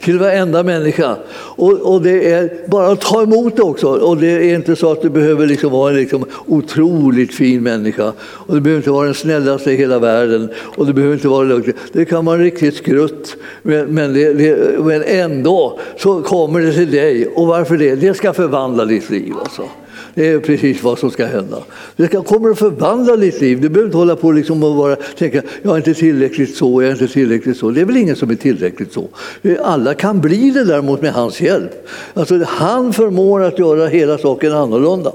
till varenda människa. Och, och, det är bara att ta emot det också. Och det är inte så att du behöver liksom vara en liksom otroligt fin människa. Och du behöver inte vara den snällaste i hela världen. Och du behöver inte vara lugn. Det kan vara riktigt skrutt. Men, men, det, det, men ändå så kommer det till dig. Och varför det? Det ska förvandla ditt liv. Alltså. Det är precis vad som ska hända. Det ska, kommer att förvandla ditt liv. Du behöver inte hålla på liksom och bara tänka jag är inte tillräckligt så, jag är inte tillräckligt så. Det är väl ingen som är tillräckligt så. Alla kan bli det däremot med hans hjälp. Alltså, han förmår att göra hela saken annorlunda.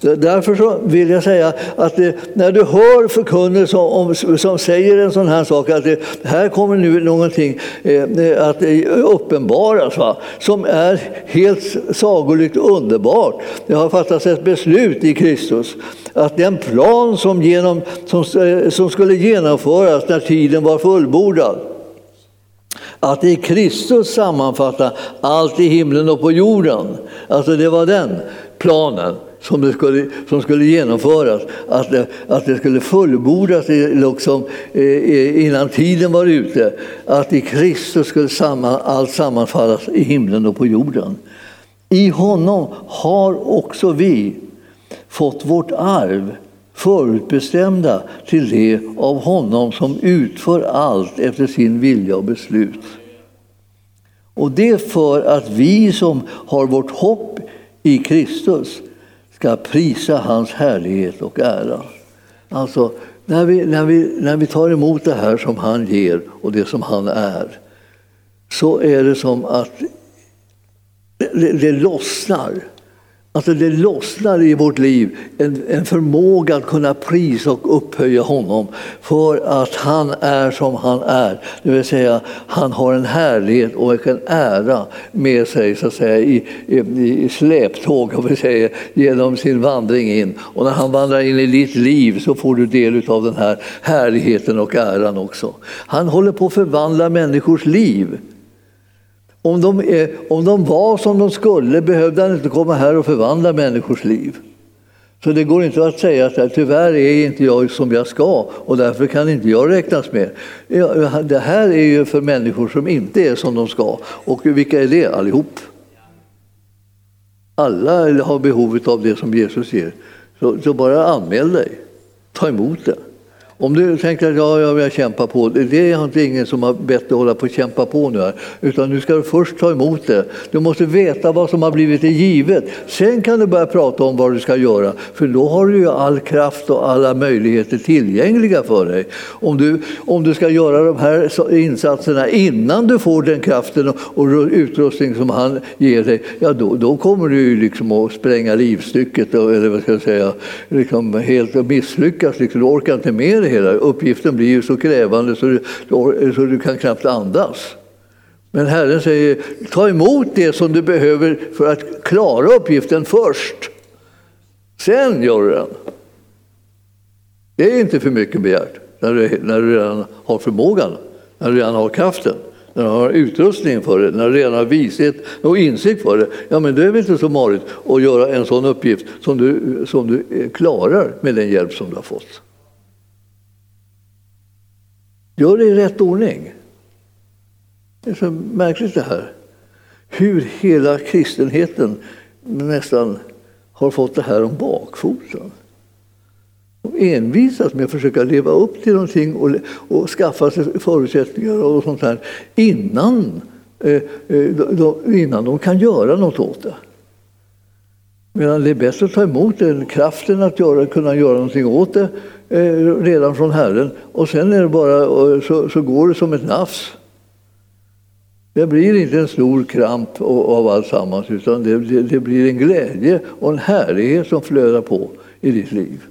Därför så vill jag säga att det, när du hör förkunnelse som, som säger en sån här sak, att det, här kommer nu någonting eh, eh att uppenbaras va? som är helt sagolikt underbart. Det har fattats ett beslut i Kristus att den plan som, genom, som, eh, som skulle genomföras när tiden var fullbordad att i Kristus sammanfatta allt i himlen och på jorden. Alltså det var den planen som, det skulle, som skulle genomföras, att det, att det skulle fullbordas liksom, eh, innan tiden var ute. Att i Kristus skulle samman, allt sammanfallas i himlen och på jorden. I honom har också vi fått vårt arv förutbestämda till det av honom som utför allt efter sin vilja och beslut. Och det för att vi som har vårt hopp i Kristus ska prisa hans härlighet och ära. Alltså, när vi, när, vi, när vi tar emot det här som han ger och det som han är så är det som att det, det lossnar. Alltså det lossnar i vårt liv en, en förmåga att kunna prisa och upphöja honom för att han är som han är. Det vill säga, han har en härlighet och en ära med sig så att säga, i, i, i släptåg om vi säger, genom sin vandring in. Och när han vandrar in i ditt liv så får du del av den här härligheten och äran också. Han håller på att förvandla människors liv. Om de, är, om de var som de skulle behövde han inte komma här och förvandla människors liv. Så det går inte att säga att tyvärr är inte jag som jag ska och därför kan inte jag räknas med. Det här är ju för människor som inte är som de ska. Och vilka är det? Allihop. Alla har behov av det som Jesus ger. Så, så bara anmäl dig. Ta emot det. Om du tänker att ja, jag vill kämpa på, det är inte ingen som har bett dig hålla på att kämpa på nu här, utan nu ska du först ta emot det. Du måste veta vad som har blivit dig givet. Sen kan du börja prata om vad du ska göra, för då har du ju all kraft och alla möjligheter tillgängliga för dig. Om du, om du ska göra de här insatserna innan du får den kraften och, och utrustning som han ger dig, ja då, då kommer du ju liksom att spränga livstycket, eller vad ska jag säga, liksom helt misslyckas. Liksom. Du orkar inte med det hela. Uppgiften blir ju så krävande så du, så du kan knappt andas. Men Herren säger, ta emot det som du behöver för att klara uppgiften först. Sen gör du den. Det är inte för mycket begärt när du, när du redan har förmågan, när du redan har kraften, när du har utrustningen för det, när du redan har vishet och insikt för det. Ja, men det är väl inte så marigt att göra en sån uppgift som du, som du eh, klarar med den hjälp som du har fått. Gör det i rätt ordning. Det är så märkligt det här. Hur hela kristenheten nästan har fått det här om bakfoten. De envisas med att försöka leva upp till någonting och, och skaffa sig förutsättningar och sånt här innan, eh, eh de, innan de kan göra något åt det. Medan det är bättre att ta emot den kraften att göra, kunna göra någonting åt det Eh, redan från Herren och sen är det bara, eh, så, så går det som ett nafs. Det blir inte en stor kramp av alltsammans utan det, det, det blir en glädje och en härlighet som flödar på i ditt liv.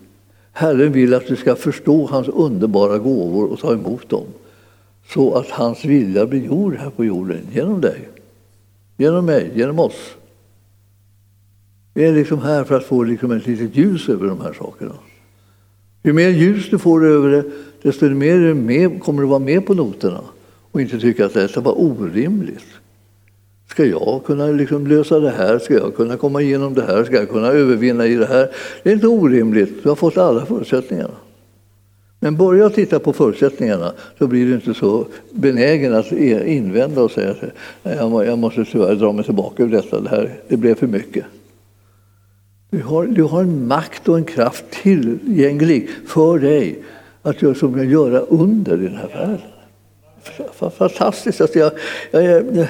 Herren vill att du ska förstå hans underbara gåvor och ta emot dem så att hans vilja blir gjord här på jorden genom dig, genom mig, genom oss. Vi är liksom här för att få liksom ett litet ljus över de här sakerna. Ju mer ljus du får över det, desto mer med, kommer du vara med på noterna och inte tycka att detta var orimligt. Ska jag kunna liksom lösa det här? Ska jag kunna komma igenom det här? Ska jag kunna övervinna i det här? Det är inte orimligt. Du har fått alla förutsättningarna. Men börja titta på förutsättningarna så blir du inte så benägen att e- invända och säga att jag måste tyvärr dra mig tillbaka ur detta. Det, här, det blev för mycket. Du har, du har en makt och en kraft tillgänglig för dig att göra, som göra under i den här världen. Fantastiskt. Alltså jag, jag,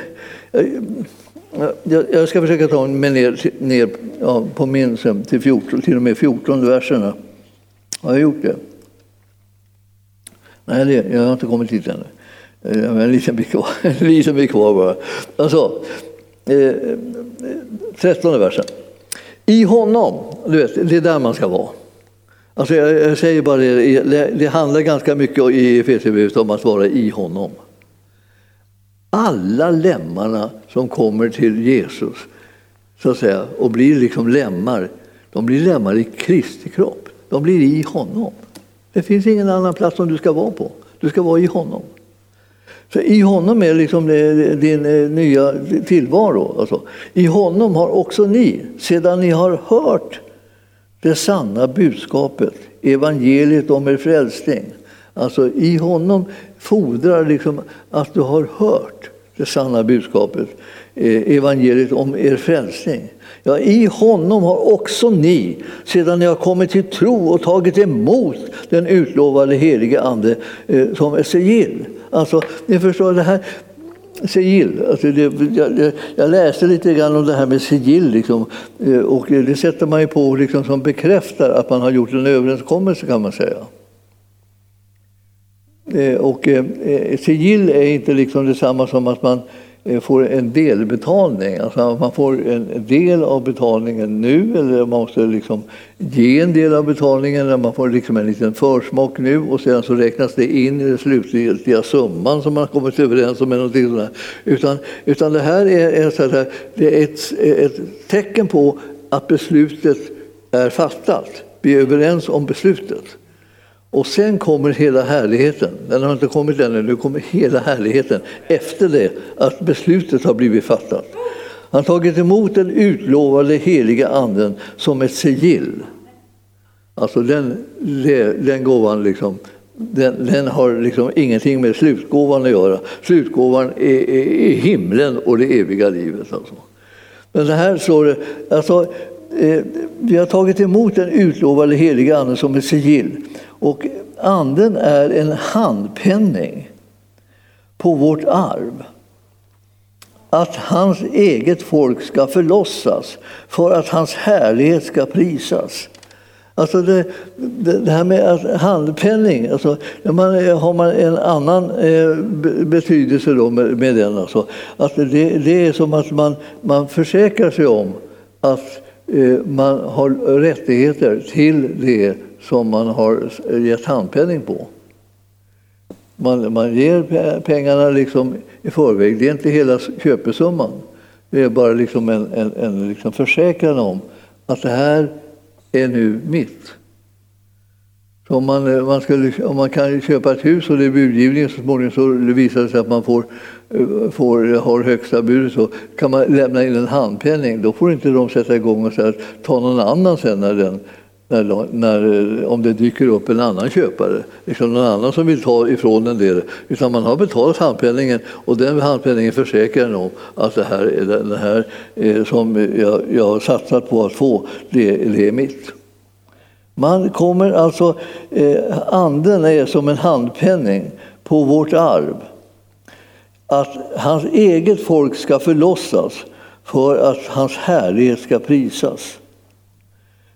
jag, jag, jag ska försöka ta mig ner, ner ja, på min till, 14, till och med 14 verserna. Har jag gjort det? Nej, det, jag har inte kommit dit ännu. Eh, jag har En liten bit kvar, en liten bit kvar bara. Alltså, eh, 13 versen. I honom, du vet, det är där man ska vara. Alltså jag, jag säger bara det, det, det handlar ganska mycket i Efesierbrevet om att vara i honom. Alla lemmarna som kommer till Jesus så att säga, och blir liksom lemmar, de blir lemmar i Kristi kropp. De blir i honom. Det finns ingen annan plats som du ska vara på. Du ska vara i honom. Så I honom är liksom din eh, nya tillvaro. Alltså. I honom har också ni, sedan ni har hört det sanna budskapet, evangeliet om er frälsning. Alltså i honom fordrar liksom att du har hört det sanna budskapet, eh, evangeliet om er frälsning. Ja, I honom har också ni, sedan ni har kommit till tro och tagit emot den utlovade helige Ande eh, som är sigill. Alltså, ni förstår, det här sigill. Alltså det, jag, jag, läste lite grann om det här med sigill. Liksom, eh, och det sätter man ju på liksom, som bekräftar att man har gjort en överenskommelse kan man säga. Eh, och eh, eh, sigill är inte liksom detsamma som att man får en delbetalning. Alltså man får en del av betalningen nu eller man måste liksom ge en del av betalningen. Eller man får liksom en liten försmak nu och sedan så räknas det in i den slutgiltiga summan som man har kommit överens om. Eller sådär. Utan, utan det här är, är, här, det är ett, ett tecken på att beslutet är fattat. Vi är överens om beslutet. Och sen kommer hela härligheten. Den har inte kommit ännu, nu kommer hela härligheten efter det att beslutet har blivit fattat. Han har tagit emot den utlovade heliga anden som ett sigill. Alltså den, den gåvan liksom, den, den, har liksom ingenting med slutgåvan att göra. Slutgåvan är, är, är himlen och det eviga livet. Alltså. Men det här står det, alltså, eh, vi har tagit emot den utlovade heliga anden som ett sigill. Och anden är en handpenning på vårt arv. Att hans eget folk ska förlossas för att hans härlighet ska prisas. Alltså det, det, här med handpenning, alltså, man, har man en annan eh, betydelse då med, med den. Alltså. Att det, det är som att man, man försäkrar sig om att eh, man har rättigheter till det som man har gett handpenning på. Man, man ger pengarna liksom i förväg. Det är inte hela köpesumman. Det är bara liksom en, en, en liksom försäkran om att det här är nu mitt. Så om, man, man skulle, om man kan köpa ett hus och det är budgivning så småningom så visar det sig att man får, får, har högsta budet så kan man lämna in en handpenning. Då får inte de sätta igång och säga ta någon annan sen när den när, när, eh, om det dyker upp en annan köpare, liksom någon annan som vill ta ifrån en del. Utan man har betalat handpenningen och den handpenningen försäkrar en om att det här, det här eh, som jag, jag har satsat på att få, det, det är mitt. Man kommer alltså, eh, anden är som en handpenning på vårt arv. Att hans eget folk ska förlossas för att hans härlighet ska prisas.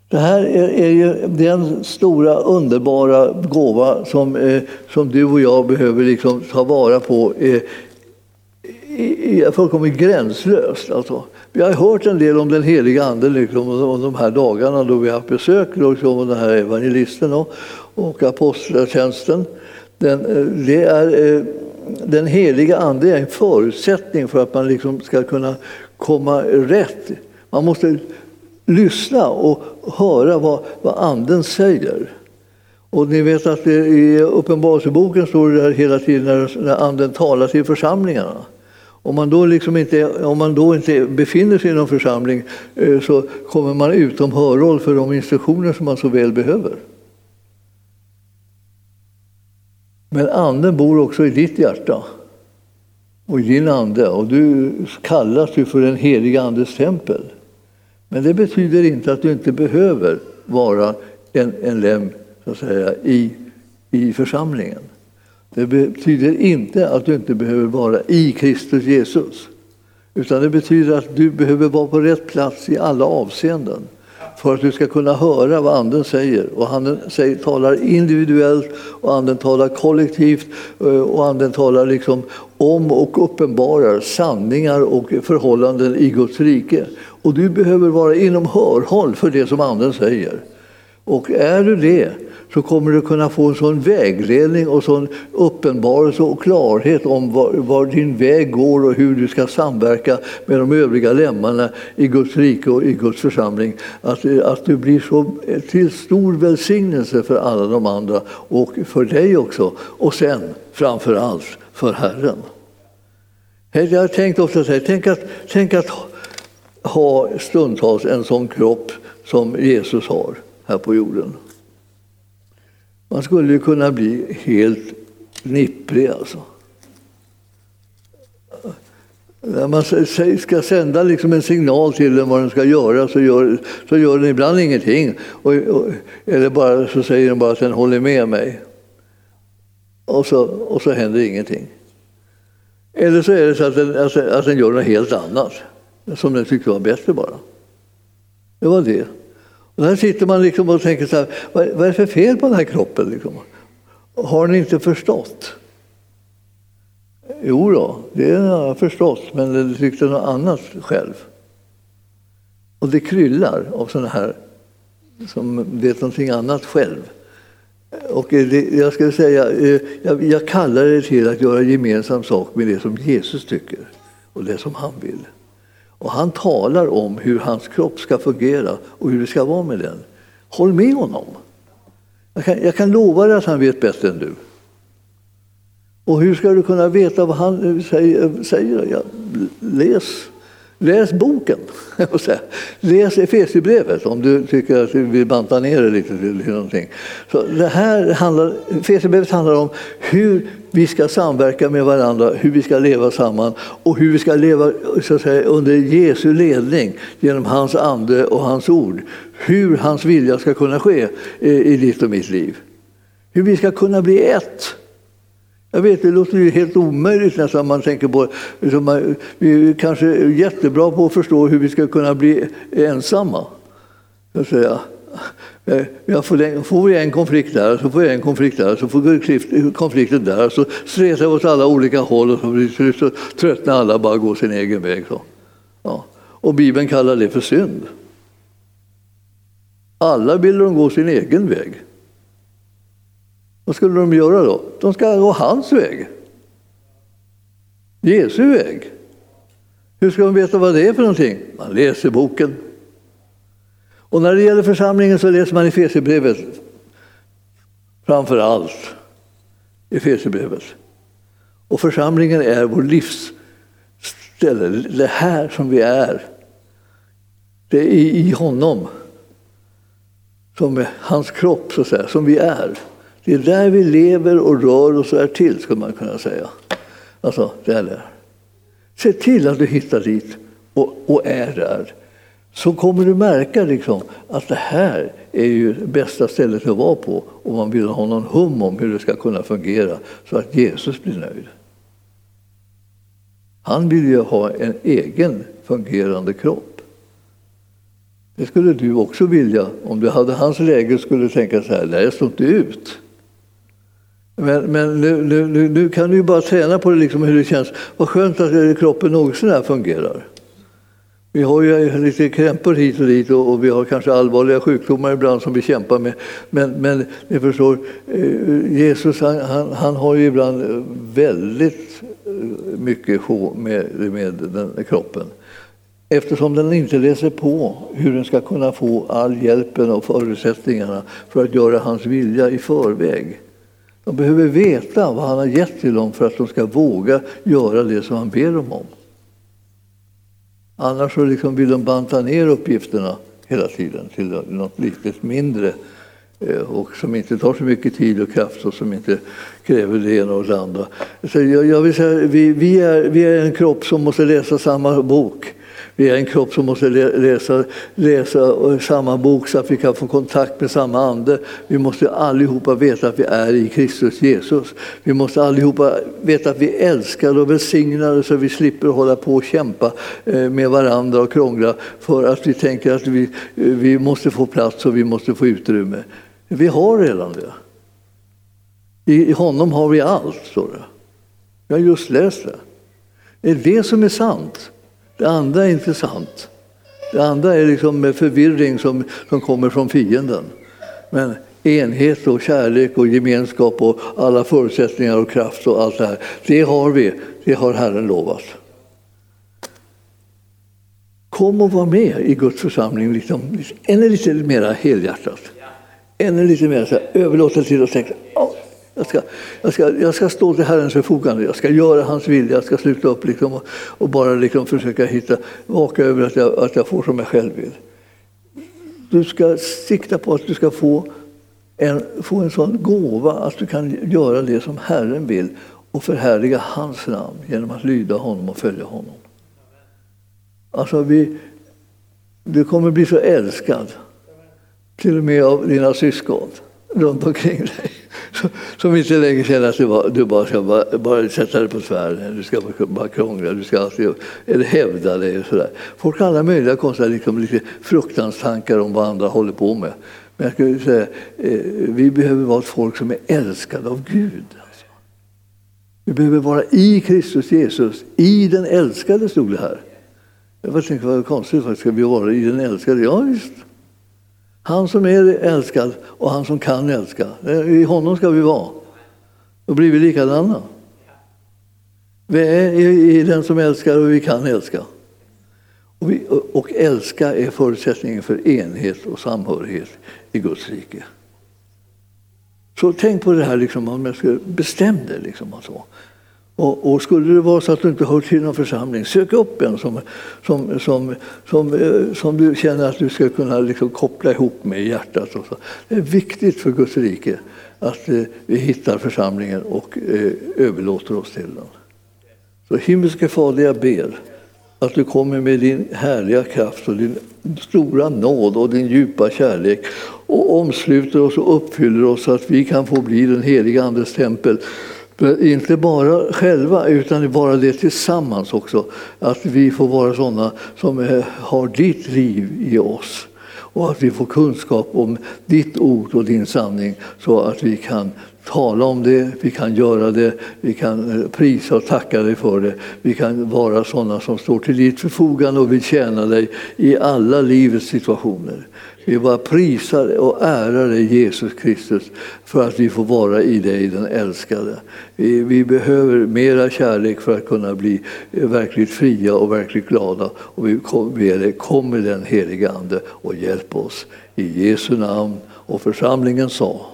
Det här är, är ju den stora underbara gåva som, eh, som du och jag behöver liksom ta vara på. Eh, är fullkomligt gränslöst. Alltså. Vi har hört en del om den heliga Ande liksom, och de här dagarna då vi har haft besök liksom, av den här evangelisten och, och apostlatjänsten. Den, eh, det är, eh, den heliga Ande är en förutsättning för att man liksom ska kunna komma rätt. Man måste lyssna och höra vad, vad Anden säger. Och ni vet att i Uppenbarelseboken står det där hela tiden när, när Anden talar till församlingarna. Om man, då liksom inte, om man då inte befinner sig i någon församling eh, så kommer man utom hörhåll för de instruktioner som man så väl behöver. Men anden bor också i ditt hjärta och i din ande och du kallas ju för den heliga andes tempel. Men det betyder inte att du inte behöver vara en, en lem så att säga, i, i församlingen. Det betyder inte att du inte behöver vara i Kristus Jesus. Utan det betyder att du behöver vara på rätt plats i alla avseenden för att du ska kunna höra vad Anden säger. Och Anden säger, talar individuellt och Anden talar kollektivt eh, och Anden talar liksom om och uppenbarar sanningar och förhållanden i Guds rike. Och du behöver vara inom hörhåll för det som Anden säger. Och är du det så kommer du kunna få en sån vägledning och sån uppenbarelse och klarhet om var, var, din väg går och hur du ska samverka med de övriga lemmarna i Guds rike och i Guds församling. Att, att du blir så eh, till stor välsignelse för alla de andra och för dig också. Och sen framför allt för Herren. Jag har tänkt också så här, tänk att, tänk att ha stundtals en sån kropp som Jesus har här på jorden. Man skulle ju kunna bli helt nipprig alltså. När man ska sända liksom en signal till den vad den ska göra så gör, så gör den ibland ingenting. Och, och, eller bara, så säger den bara att den håller med mig. Och så, och så händer ingenting. Eller så är det så att den, alltså, att den gör något helt annat som den tyckte var bättre bara. Det var det. Och där sitter man liksom och tänker så här, vad, är det för fel på den här kroppen? Liksom? Har ni inte förstått? Jo då, det har jag förstått, men det tyckte något annat själv. Och det kryllar av sådana här som vet någonting annat själv. Och det, jag skulle säga, eh, jag, jag kallar det till att göra gemensam sak med det som Jesus tycker och det som han vill. Och han talar om hur hans kropp ska fungera och hur det ska vara med den. Håll med honom. Jag kan, jag kan lova dig att han vet bättre än du. Och hur ska du kunna veta vad han eh, säger? säger? Ja, läs Läs boken. Läs Efesierbrevet om du tycker att du vill banta ner det lite till någonting. Så det här handlar, Efesierbrevet handlar om hur vi ska samverka med varandra, hur vi ska leva samman och hur vi ska leva så att säga, under Jesu ledning genom hans ande och hans ord. Hur hans vilja ska kunna ske i ditt och mitt liv. Hur vi ska kunna bli ett. Jag vet, det låter ju helt omöjligt nästan man tänker på liksom, Vi är kanske jättebra på att förstå hur vi ska kunna bli ensamma. Så att säga. Eh, jag får, får vi en konflikt där, så får vi en konflikt där, så får vi konflikten där, så stretar vi åt alla olika håll och så, så tröttnar alla bara går sin egen väg. Så. Ja. Och Bibeln kallar det för synd. Alla vill de gå sin egen väg. Vad skulle de göra då? De ska gå hans väg. Jesu väg. Hur ska de veta vad det är för någonting? Man läser boken. Och när det gäller församlingen så läser man Efesierbrevet framför allt. Efesierbrevet. Och församlingen är vår livsställe, det här som vi är. Det är i honom som är hans kropp, så att säga, som vi är. Det är där vi lever och rör oss och är till, skulle man kunna säga. Alltså, det är där. Se till att du hittar dit och, och är där. Så kommer du märka liksom, att det här är ju bästa stället att vara på om man vill ha någon hum om hur det ska kunna fungera så att Jesus blir nöjd. Han vill ju ha en egen fungerande kropp. Det skulle du också vilja. Om du hade hans läge skulle du tänka så här, nej jag står inte ut. Men, men nu, nu, nu, kan du ju bara träna på det, liksom hur det känns. Vad skönt att kroppen något fungerar. Vi har ju lite krämpor hit och dit och, och vi har kanske allvarliga sjukdomar ibland som vi kämpar med. Men, men ni förstår, eh, Jesus han, han, han har ju ibland väldigt eh, mycket mycket med, med den kroppen. Eftersom den inte läser på hur den ska kunna få all hjälpen och förutsättningarna för att göra hans vilja i förväg. De behöver veta vad han har gett till dem för att de ska våga göra det som han ber dem om. Annars så liksom vill de banta ner uppgifterna hela tiden till något litet mindre eh, och som inte tar så mycket tid och kraft och som inte kräver det ena och det andra. Så jag, jag vill säga, vi, vi, är, vi är en kropp som måste läsa samma bok. Vi är en kropp som måste läsa, läsa eh, samma bok så att vi kan få kontakt med samma ande. Vi måste allihopa veta att vi är i Kristus Jesus. Vi måste allihopa veta att vi är älskade och välsignade så att vi slipper hålla på och kämpa eh, med varandra och krångla för att vi tänker att vi, eh, vi måste få plats och vi måste få utrymme. Vi har redan det. I honom har vi allt, står det. Jag har just läst det. Det är det som är sant. Det andra är inte sant. Det andra är liksom förvirring som, som kommer från fienden. Men enhet och kärlek och gemenskap och alla förutsättningar och kraft och allt det här, det har vi. Det har Herren lovat. Kom och var med i Guds församling liksom, liksom ännu lite mer helhjärtat. Ännu lite mer så här, överlåta till och tänka jag ska, jag, ska, jag ska stå till Herrens förfogande, jag ska göra hans vilja, jag ska sluta upp liksom och, och, bara liksom försöka hitta, vaka över att jag, att jag får som jag själv vill. Du ska sikta på att du ska få en, få en sån gåva att du kan göra det som Herren vill och förhärliga hans namn genom att lyda honom och följa honom. Alltså vi, du kommer bli så älskad, till och med av dina syskon runt omkring dig. Som inte längre känner att du bara, du bara ska bara, bara sätta dig på tvären, du ska bara, krångla, du ska alltid, eller hävda dig. Och sådär. Folk har alla möjliga konstiga liksom, lite fruktanstankar om vad andra håller på med. Men jag skulle säga, eh, vi behöver vara ett folk som är älskade av Gud. Alltså. Vi behöver vara i Kristus Jesus, i den älskade stod det här. Jag tänkte vad konstigt, ska vi vara i den älskade? Ja, visst. Han som är älskad och han som kan älska. Eh, I honom ska vi vara. Då blir vi likadana. Vi är i den som älskar och vi kan älska. Och, vi, och älska är förutsättningen för enhet och samhörighet i Guds rike. Så tänk på det här, liksom, om jag skulle bestämma det. Liksom, alltså. Och, och, skulle det vara så att du inte hör till någon församling, sök upp en som, som, som, som, eh, som du känner att du ska kunna liksom koppla ihop med i hjärtat. Och så. Det är viktigt för Guds rike att eh, vi hittar församlingen och eh, överlåter oss till den. Så himmelske Fader, jag ber att du kommer med din härliga kraft och din stora nåd och din djupa kärlek och omsluter oss och uppfyller oss så att vi kan få bli den heliga Andes tempel inte bara själva, utan bara det tillsammans också. Att vi får vara sådana som eh, har ditt liv i oss och att vi får kunskap om ditt ord och din sanning så att vi kan tala om det, vi kan göra det, vi kan eh, prisa och tacka dig för det. Vi kan vara sådana som står till ditt förfogande och vill tjäna dig i alla livets situationer. Vi bara prisar och ärar dig Jesus Kristus för att vi får vara i dig den älskade. Vi, vi behöver mera kärlek för att kunna bli verkligt fria och verkligt glada. Och vi ber dig, kom med den helige Ande och hjälp oss. I Jesu namn. Och församlingen sa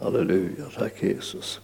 Halleluja, tack Jesus.